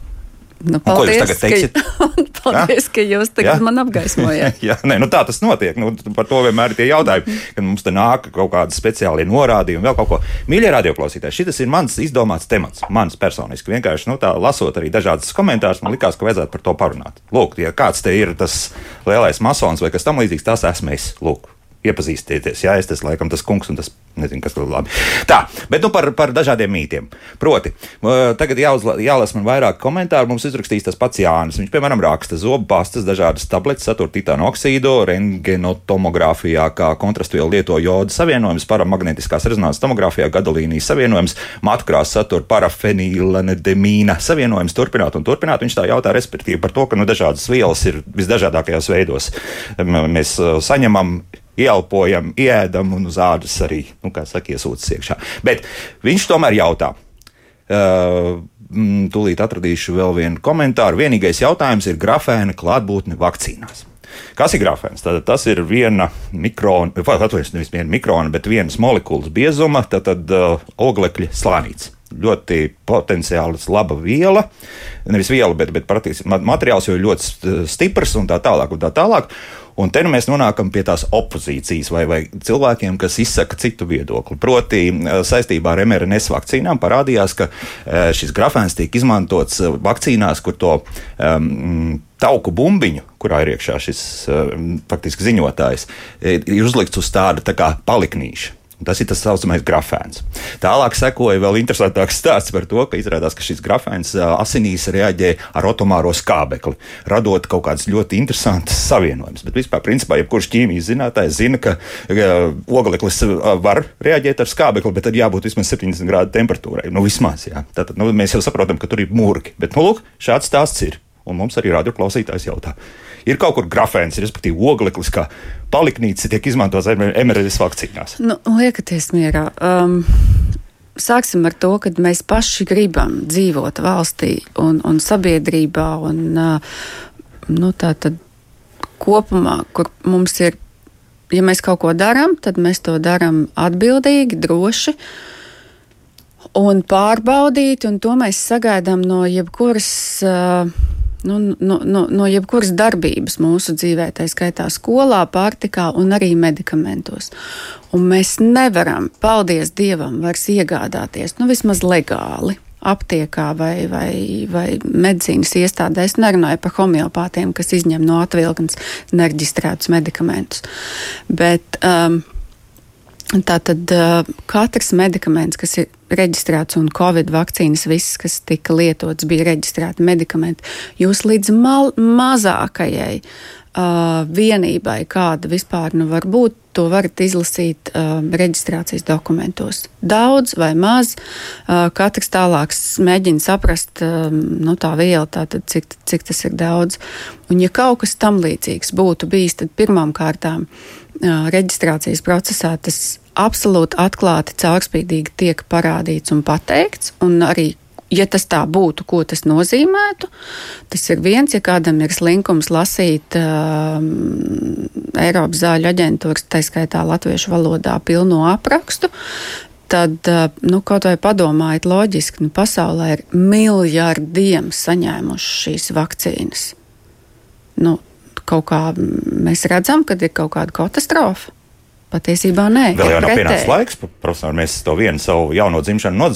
Nu, paldies, ko jūs tagad teiksiet? Ka, paldies, ja? ka jūs tagad ja? man apgaismojat. Jā, nē, nu tā tas notiek. Nu, par to vienmēr ir tie jautājumi, kad mums te nāk kaut kādi speciāli norādījumi, vēl kaut ko. Mīļie radioklausītāji, šis ir mans izdomāts temats, mans personiski. Vienkārši, nu tā lasot arī dažādas komentārus, man likās, ka vajadzētu par to parunāt. Lūk, ja kāds te ir tas lielais masons vai kas tam līdzīgs, tas esmu es. Lūk, iepazīstieties. Jā, es tas laikam tas kungs, un tas nezinu, kas tur labi. Tā, bet nu par, par dažādiem mītiem. Proti, tagad jāuzla, jālasa man vairāk komentāru. Mums izrakstīs tas pats Jānis. Viņš, piemēram, raksta zobu pastas, dažādas tabletes, satur titānu oksīdu, rentgenotomogrāfijā, kā kontrastvielu lieto jodu savienojums, paramagnetiskās rezonanses tomogrāfijā, gadolīnijas savienojums, matkrās satur parafenīlenedemīna savienojums. Turpināt un turpināt. Viņš tā jautā, respektīvi, par to, ka nu, dažādas vielas ir visdažādākajos veidos. Mēs saņemam ieelpojam, ieēdam un uz ādas arī, nu, kā saka, iesūcas iekšā. Bet viņš tomēr jautā. Uh, tūlīt atradīšu vēl vienu komentāru. Vienīgais jautājums ir grafēna klātbūtne vakcīnās. Kas ir grafēns? Tad tas ir viena mikrona, atvainojiet, nevis viena mikrona, bet vienas molekulas biezuma, tad, tad uh, oglekļa slānīts. Ļoti potenciāli laba viela, nevis viela, bet, bet materiāls jau ir ļoti stiprs un tā tālāk. Un tā tālāk. Un te nu mēs nonākam pie tās opozīcijas vai, vai cilvēkiem, kas izsaka citu viedokli. Proti, saistībā ar mRNS vakcīnām parādījās, ka šis grafēns tiek izmantots vakcīnās, kur to um, tauku bumbiņu, kurā ir iekšā šis um, faktiski ziņotājs, ir uzlikts uz tāda tā kā paliknīša. Tas ir tas saucamais grafēns. Tālāk sekoja vēl interesantāks stāsts par to, ka izrādās, ka šis grafēns asinīs reaģē ar otomāro skābekli, radot kaut kādas ļoti interesantas savienojumus. Bet vispār, principā, jebkurš ķīmijas zinātājs zina, ka ogleklis var reaģēt ar skābekli, bet tad jābūt vismaz 70 grādu temperatūrai. Nu, vismaz, jā. Tātad nu, mēs jau saprotam, ka tur ir mūrgi. Bet, nu, lūk, šāds stāsts ir. Un mums arī radioklausītājs jautā, ir kaut kur grafēns, respektīvi ogleklis, kā paliknīca tiek izmantots MRS vakcīnās? Nu, liekaties mierā. Um... Sāksim ar to, ka mēs paši gribam dzīvot valstī un, un sabiedrībā, un uh, nu, tā tad kopumā, kur mums ir, ja mēs kaut ko darām, tad mēs to darām atbildīgi, droši un pārbaudīti, un to mēs sagaidām no jebkuras. Uh, nu, no, no, no jebkuras darbības mūsu dzīvē, tā skaitā skolā, pārtikā un arī medikamentos. Un mēs nevaram, paldies Dievam, vairs iegādāties, nu vismaz legāli. Aptiekā vai, vai, vai medicīnas iestādē. Es nerunāju par homeopātiem, kas izņem no atvilknes nereģistrētus medikamentus. Bet um, Tātad katrs medikaments, kas ir reģistrēts, un Covid vakcīnas, visas, kas tika lietotas, bija reģistrēti medikamenti. Jūs līdz mal, mazākajai uh, vienībai, kāda vispār nu var būt, to varat izlasīt uh, reģistrācijas dokumentos. Daudz vai maz, uh, katrs tālāk mēģina saprast, uh, nu, tā viela, tātad, cik, cik tas ir daudz. Un, ja kaut kas tam līdzīgs būtu bijis, tad pirmām kārtām reģistrācijas procesā tas absolūti atklāti, caurspīdīgi tiek parādīts un pateikts, un arī ja tas tā būtu, ko tas nozīmētu, tas ir viens, ja kādam ir slinkums lasīt um, Eiropas zāļu aģentūras, tā skaitā latviešu valodā, pilno aprakstu. Tad, nu, kaut vai padomājiet, loģiski, nu, pasaulē ir miljardiem saņēmuši šīs vakcīnas nu, kaut kā mēs redzam, ka ir kaut kāda katastrofa. Patiesībā nē. Vēl jau nav pienācis laiks, profesor, mēs to vienu savu jauno dzimšanu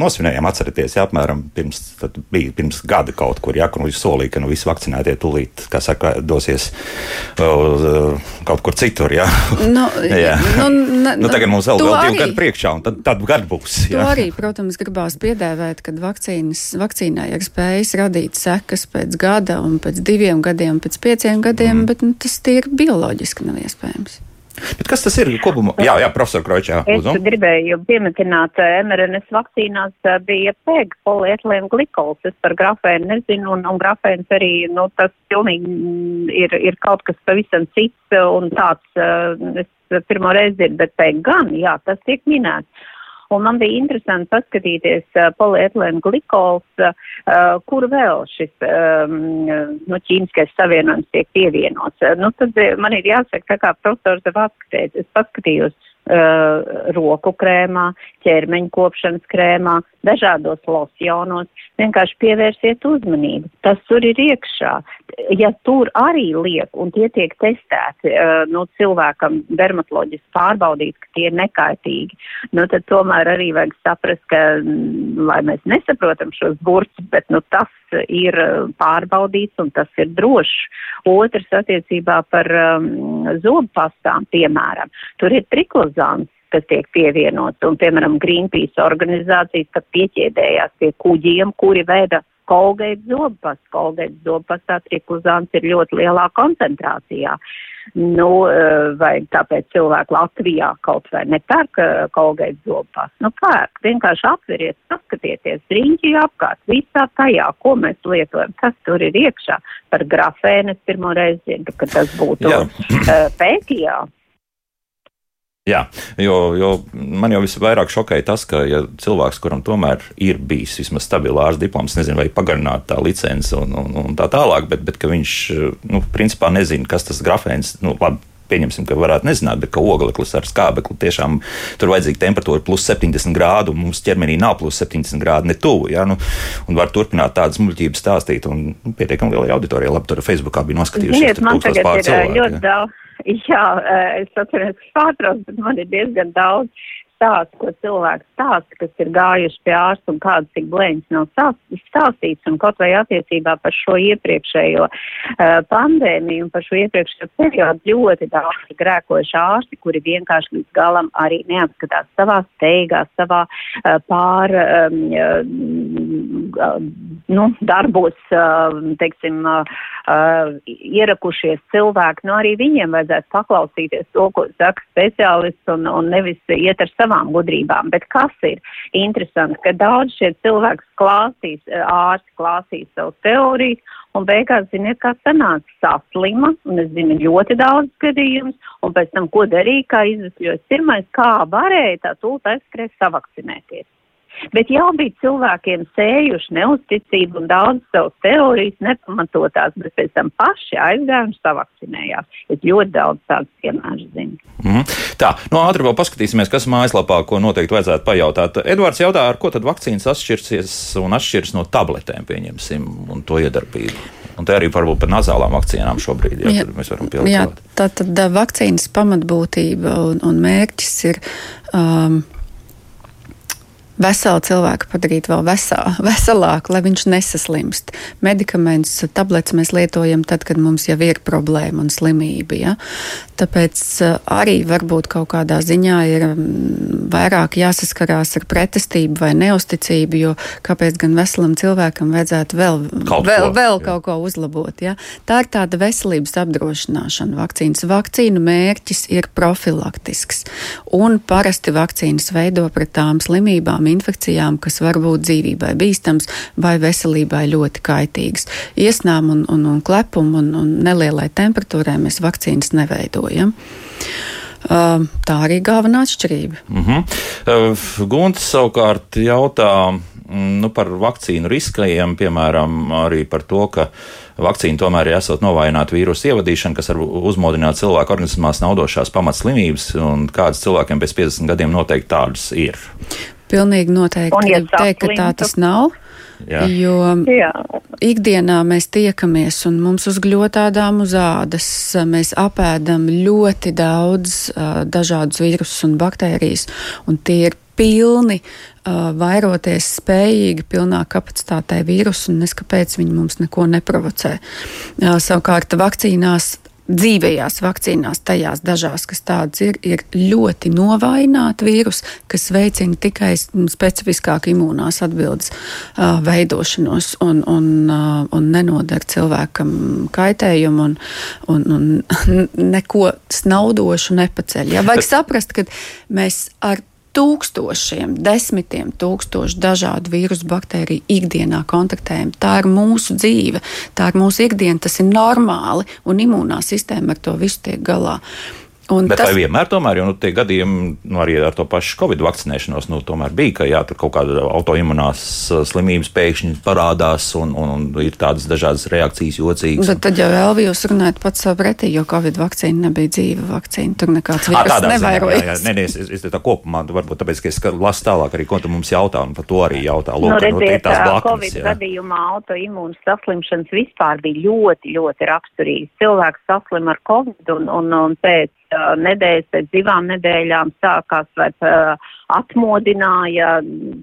nosvinējām, atcerieties, jā, apmēram pirms, bija pirms gada kaut kur, jā, kur viņš solīja, ka nu visi vakcinētie tūlīt, kā saka, dosies uz uh, kaut kur citur, jā. Nu, jā. Nu, ne, nu, tagad mums vēl, vēl divi gadi priekšā, un tad, tad gadi būs. Jā. To arī, protams, gribās piedēvēt, kad vakcīnas, vakcīnai ir spējas radīt sekas pēc gada un pēc diviem gadiem, pēc pieciem gadiem, mm. bet nu, tas tīri bioloģiski nav iespējams. Bet kas tas ir kopumā? Jā, jā profesor Kročā. Es lūdzu. gribēju piemetināt, eh, mRNS vakcīnās eh, bija PEG, polietilēna glikols. Es par grafēnu nezinu, un, un grafēns arī, nu, tas pilnīgi mm, ir, ir kaut kas pavisam cits un tāds, eh, es pirmo reizi dzirdu, bet PEG gan, jā, tas tiek minēts. Un man bija interesanti paskatīties polietilēnu glikols, kur vēl šis nu, ķīmiskais savienojums tiek pievienots. Nu, tad man ir jāsaka, tā kā profesors tev atskatīt, es paskatījos uh, roku krēmā, ķermeņa kopšanas krēmā, dažādos losjonos. Vienkārši pievērsiet uzmanību. Tas tur ir iekšā. Ja tur arī liek un tie tiek testēti, uh, nu, cilvēkam dermatoloģiski pārbaudīt, ka tie ir nekaitīgi, nu, tad tomēr arī vajag saprast, ka, mm, lai mēs nesaprotam šos burtus, bet, nu, tas ir pārbaudīts un tas ir drošs. Otrs attiecībā par um, zobu pastām, piemēram, tur ir triklozāns kas tiek pievienots. Un, piemēram, Greenpeace organizācijas, kad pieķēdējās pie kuģiem, kuri veda kolgaitu zobpas. Kolgaitu zobpastā triklozāns ir ļoti lielā koncentrācijā. Nu, eh, vai tāpēc cilvēki Latvijā kaut vai nepērk eh, kolgaitu zobpas? Nu, pērk. Vienkārši atveriet, paskatieties riņķī apkārt, visā tajā, ko mēs lietojam, kas tur ir iekšā. Par grafēnu es pirmo reizi dzirdu, ka tas būtu uh, pētījā. Jā, jo, jo man jau visvairāk šokēja tas, ka ja cilvēks, kuram tomēr ir bijis vismaz stabilārs diploms, nezinu, vai pagarināt tā licence un, un, un tā tālāk, bet, bet ka viņš, nu, principā nezina, kas tas grafēns, nu, labi, pieņemsim, ka varētu nezināt, bet ka ogleklis ar skābekli tiešām tur vajadzīga temperatūra plus 70 grādu, un mums ķermenī nav plus 70 grādu ne tuvu. Ja? Nu, un var turpināt tādas muļķības stāstīt, un pietiekami lielai auditorijai, labi, tur Facebookā bija noskatījušies. Ziniet, man tagad ir cilvēki, ļoti ja? daudz Jā, es atceros, ka pārtrauc, bet man ir diezgan daudz stāstu, ko cilvēks stāsta, kas ir gājuši pie ārsta un kādas tik blēņas nav stāstīts, un kaut vai attiecībā par šo iepriekšējo uh, pandēmiju un par šo iepriekšējo periodu ļoti daudz grēkojuši ārsti, kuri vienkārši līdz galam arī neapskatās savā steigā, savā uh, pār, um, uh, nu, darbos, uh, teiksim, uh, uh, ierakušies cilvēki, nu arī viņiem vajadzētu paklausīties to, ko saka speciālists un, un nevis iet ar savām gudrībām. Bet kas ir interesanti, ka daudz šie cilvēki klāstīs, ārsti klāstīs savu teoriju un beigās, ziniet, kā sanāca saslima, un es zinu ļoti daudz gadījumus, un pēc tam, ko darīja, kā izvesļojas pirmais, kā varēja tā tūlīt aizskrēt savakcinēties. Bet jau bija cilvēkiem sējuši neusticību un daudz savas teorijas nepamatotās, bet pēc tam paši aizgāja un savakcinējās. Es ļoti daudz tādu piemēru zinu. Mm. Tā, no ātri vēl paskatīsimies, kas mājaslapā, ko noteikti vajadzētu pajautāt. Edvards jautā, ar ko tad vakcīnas atšķirsies un atšķirs no tabletēm, pieņemsim, un to iedarbību. Un te arī varbūt par nazālām vakcīnām šobrīd, ja, jā, mēs varam pielikt. Jā, tā tad vakcīnas pamatbūtība un, un mērķis ir. Um, veselu cilvēku padarīt vēl vesā, veselāku, lai viņš nesaslimst. Medikamentus, tabletes mēs lietojam tad, kad mums jau ir problēma un slimība. Ja? Tāpēc eh, arī varbūt kaut kādā ziņā ir mm, vairāk jāsaskarās ar pretestību vai neusticību, jo kāpēc gan veselam cilvēkam vajadzētu vēl kaut vēl, ko, vēl kaut ko uzlabot. Ja? Tā ir tāda veselības apdrošināšana vakcīnas. Vakcīnu mērķis ir profilaktisks, un parasti vakcīnas veido pret tām slimībām, infekcijām, kas var būt dzīvībai bīstams vai veselībai ļoti kaitīgs. Iesnām un, un, un klepumu un, un nelielai temperatūrai mēs vakcīnas neveidojam. Tā arī galvenā atšķirība. Uh -huh. uh, Gunts savukārt jautā mm, nu, par vakcīnu riskajiem, piemēram, arī par to, ka vakcīna tomēr ir esot novājināta vīrusu ievadīšana, kas var uzmodināt cilvēku organismā naudošās pamatslimības, un kādas cilvēkiem pēc 50 gadiem noteikti tādas ir. Pilnīgi noteikti. Un, ja teikt, ka tā tas nav. Jā. Jo Jā. ikdienā mēs tiekamies un mums uzgļot tādām uz ādas. Mēs apēdam ļoti daudz uh, dažādus vīrusus un baktērijas, un tie ir pilni, uh, vairoties spējīgi, pilnā kapacitātē vīrusu, un neskapēc viņi mums neko neprovocē. Uh, savukārt vakcīnās dzīvējās vakcīnās, tajās dažās, kas tādas ir, ir ļoti novājināti vīrusi, kas veicina tikai specifiskāku imūnās atbildes uh, veidošanos un, un, uh, un nenodara cilvēkam kaitējumu un, un, un neko snaudošu nepaceļ. Ja? Vajag saprast, ka mēs ar tūkstošiem, desmitiem tūkstošu dažādu vīrusu baktēriju ikdienā kontaktējam. Tā ir mūsu dzīve, tā ir mūsu ikdiena, tas ir normāli, un imūnā sistēma ar to visu tiek galā. Un Bet tas... vai vienmēr tomēr, jo nu, tie gadījumi nu, arī ar to pašu Covid vakcinēšanos, nu, tomēr bija, ka jā, tur kaut kāda autoimunās uh, slimības pēkšņi parādās un, un, un ir tādas dažādas reakcijas jocīgas. Bet tad jau vēl jūs runājat pats savu pretī, jo Covid vakcīna nebija dzīva vakcīna, tur nekāds vīrus nevairojas. Nē, nē, es, es, es tā kopumā, varbūt tāpēc, ka es lasu tālāk arī, ko tu mums jautā, un par to arī jautā. Lūk, nu, redziet, nu, tās blaknes, Covid jā. gadījumā autoimūnas saslimšanas vispār bija ļoti, ļoti raksturīgas. Cilvēks saslim ar Covid un, un, un pēc nedēļas, pēc divām nedēļām sākās vai uh, atmodināja.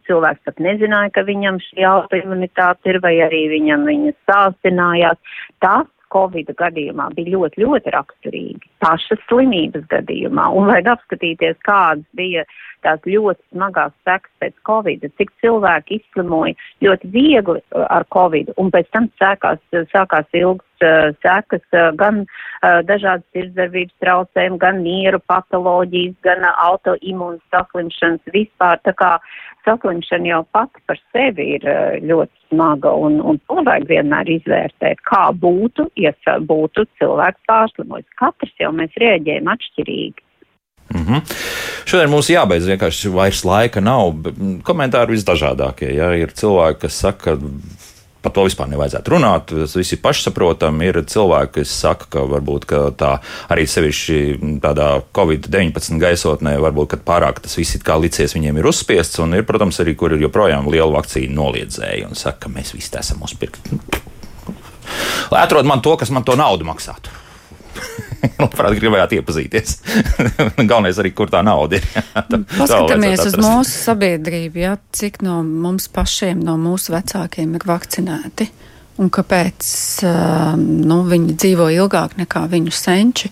Cilvēks pat nezināja, ka viņam šī autoimunitāte ir, vai arī viņam viņas sāsinājās. Tas Covid gadījumā bija ļoti, ļoti raksturīgi. Pašas slimības gadījumā. Un vajag apskatīties, kādas bija tās ļoti smagās sekas pēc Covid, cik cilvēki izslimoja ļoti viegli ar Covid, un pēc tam sākās, sākās ilgas uh, sekas, uh, gan uh, dažādas sirdsdarbības traucējumi, gan mieru patoloģijas, gan autoimūnas saslimšanas vispār. Tā kā saslimšana jau pati par sevi ir ļoti smaga, un, un to vajag vienmēr izvērtēt, kā būtu, ja būtu cilvēks pārslimojis. Katrs jau mēs rēģējam atšķirīgi. Mm -hmm. Šodien mums jābeidz vienkārši vairs laika nav. Komentāri visdažādākie. Ja? Ir cilvēki, kas saka, ka par to vispār nevajadzētu runāt. Tas viss ir pašsaprotami. Ir cilvēki, kas saka, ka varbūt ka tā arī sevišķi tādā Covid-19 gaisotnē, varbūt pārāk tas viss ir kā licies viņiem ir uzspiests. Un ir, protams, arī kur ir joprojām liela vakcīna noliedzēji un saka, ka mēs visi esam uzpirkti. Lai atrod man to, kas man to naudu maksātu. Labprāt, gribējāt iepazīties. Galvenais arī, kur tā nauda ir. tā, Paskatāmies uz mūsu sabiedrību, ja, cik no mums pašiem, no mūsu vecākiem ir vakcinēti un kāpēc uh, nu, viņi dzīvo ilgāk nekā viņu senči,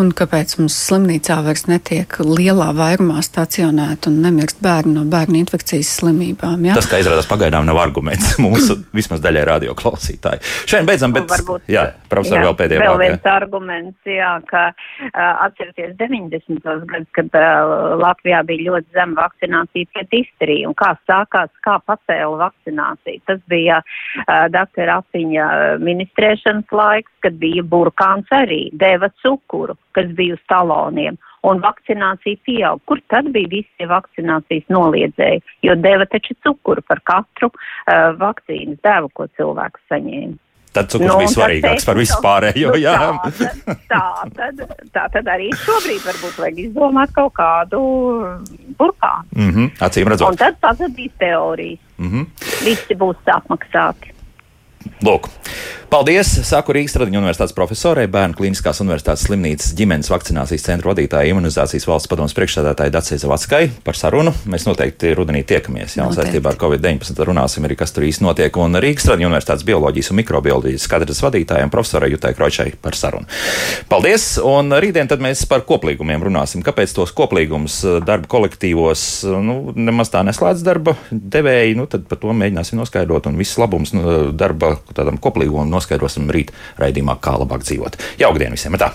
un kāpēc mums slimnīcā vairs netiek lielā vairumā stacionēti un nemirst bērni no bērnu infekcijas slimībām. Ja? Tas, kā izrādās, pagaidām nav arguments mūsu vismaz daļai radioklausītāji. Šodien beidzam, bet varbūt, jā, profesor, jā, vēl pēdējā vēl viens arguments, jā, ka uh, atcerieties 90. gadus, kad uh, Latvijā bija ļoti zema vakcinācija pret izteriju, un kā sākās, kā pacēla vakcinācija. Tas bija uh, doktora Lapiņa eh, ministrēšanas laiks, kad bija burkāns arī, deva cukuru, kas bija uz taloniem, un vakcinācija pieaug. Kur tad bija visi vakcinācijas noliedzēji, jo deva taču cukuru par katru uh, vakcīnas devu, ko cilvēks saņēma. Tad cukurs nu, bija svarīgāks par visu pārējo. Nu, jā, tā, tā, tad, tā tad arī šobrīd varbūt vajag izdomāt kaut kādu burkānu. Mm -hmm, acīm redzot. Un tad pazudīs teorijas. Mm -hmm. Visi būs apmaksāti. Lūk. Paldies! Saku Rīgas Tradiņu universitātes profesorai, Bērnu klīniskās universitātes slimnīcas ģimenes vakcinācijas centra vadītājai, imunizācijas valsts padomus priekšsēdētāji Dacei Zavackai par sarunu. Mēs noteikti rudenī tiekamies. Jā, saistībā ar Covid-19 runāsim arī, kas tur īsti notiek. Un Rīgas Tradiņu universitātes bioloģijas un mikrobioloģijas katedras vadītājiem profesorai Jutai Kročai par sarunu. Paldies! Un rītdien tad mēs par koplīgumiem runāsim. Kāpēc tos koplīgumus eh, darba kolektīvos nu, nemaz tā neslēdz darba devēji? Nu, tad par to mēģināsim noskaidrot un viss labums nu, darba tādam koplīgumam noskaidrosim rīt raidījumā, kā labāk dzīvot. Jauktdien visiem! Tā.